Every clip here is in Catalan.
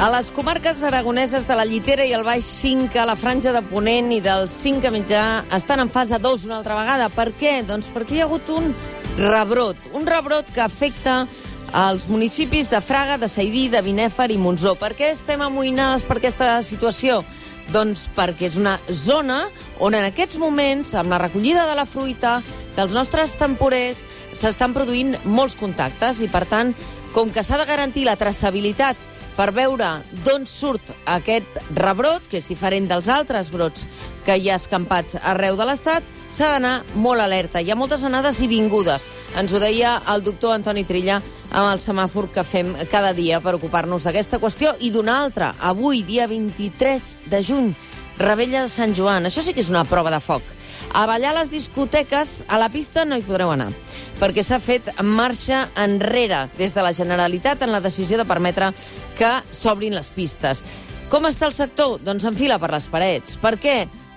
A les comarques aragoneses de la Llitera i el Baix 5, a la franja de Ponent i del 5 a mitjà, estan en fase 2 una altra vegada. Per què? Doncs perquè hi ha hagut un rebrot. Un rebrot que afecta als municipis de Fraga, de Saidí, de Binèfar i Monzó. Per què estem amoïnades per aquesta situació? Doncs perquè és una zona on en aquests moments, amb la recollida de la fruita, dels nostres temporers, s'estan produint molts contactes i, per tant, com que s'ha de garantir la traçabilitat per veure d'on surt aquest rebrot, que és diferent dels altres brots que hi ha escampats arreu de l'Estat, s'ha d'anar molt alerta. Hi ha moltes anades i vingudes. Ens ho deia el doctor Antoni Trilla amb el semàfor que fem cada dia per ocupar-nos d'aquesta qüestió i d'una altra. Avui, dia 23 de juny, Rebella de Sant Joan. Això sí que és una prova de foc. A ballar les discoteques, a la pista no hi podreu anar, perquè s'ha fet marxa enrere des de la Generalitat en la decisió de permetre que s'obrin les pistes. Com està el sector? Doncs enfila per les parets. Per què?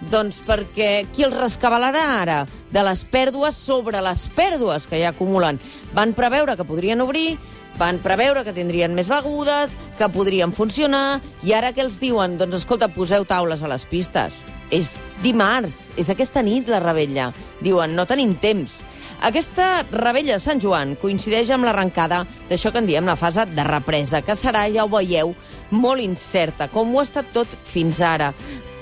Doncs perquè qui els rescabalarà ara de les pèrdues sobre les pèrdues que ja acumulen? Van preveure que podrien obrir, van preveure que tindrien més begudes, que podrien funcionar, i ara què els diuen? Doncs escolta, poseu taules a les pistes és dimarts, és aquesta nit la rebella. Diuen, no tenim temps. Aquesta rebella de Sant Joan coincideix amb l'arrencada d'això que en diem la fase de represa, que serà, ja ho veieu, molt incerta, com ho ha estat tot fins ara.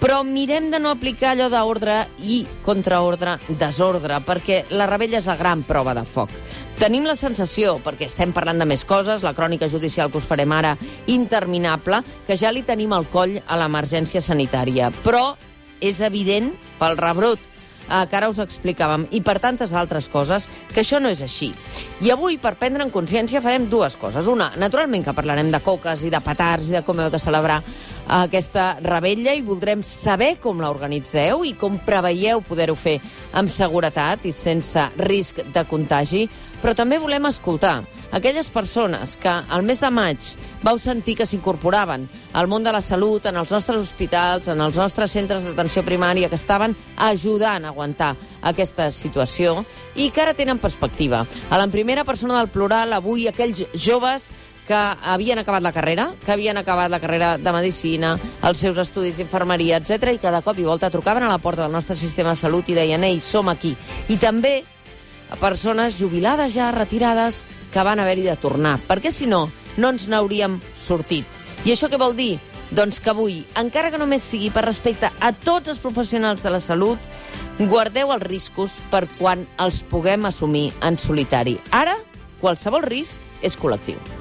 Però mirem de no aplicar allò d'ordre i contraordre desordre, perquè la rebella és la gran prova de foc. Tenim la sensació, perquè estem parlant de més coses, la crònica judicial que us farem ara, interminable, que ja li tenim al coll a l'emergència sanitària. Però és evident pel rebrot eh, que ara us explicàvem, i per tantes altres coses, que això no és així. I avui, per prendre en consciència, farem dues coses. Una, naturalment que parlarem de coques i de petards i de com heu de celebrar aquesta rebella i voldrem saber com l'organitzeu i com preveieu poder-ho fer amb seguretat i sense risc de contagi, però també volem escoltar aquelles persones que al mes de maig vau sentir que s'incorporaven al món de la salut, en els nostres hospitals, en els nostres centres d'atenció primària, que estaven ajudant a aguantar aquesta situació i que ara tenen perspectiva. A la primera persona del plural, avui aquells joves que havien acabat la carrera, que havien acabat la carrera de Medicina, els seus estudis d'infermeria, etc i de cop i volta trucaven a la porta del nostre sistema de salut i deien «Ei, som aquí». I també a persones jubilades ja, retirades, que van haver-hi de tornar, perquè si no, no ens n'hauríem sortit. I això què vol dir? Doncs que avui, encara que només sigui per respecte a tots els professionals de la salut, guardeu els riscos per quan els puguem assumir en solitari. Ara, qualsevol risc és col·lectiu.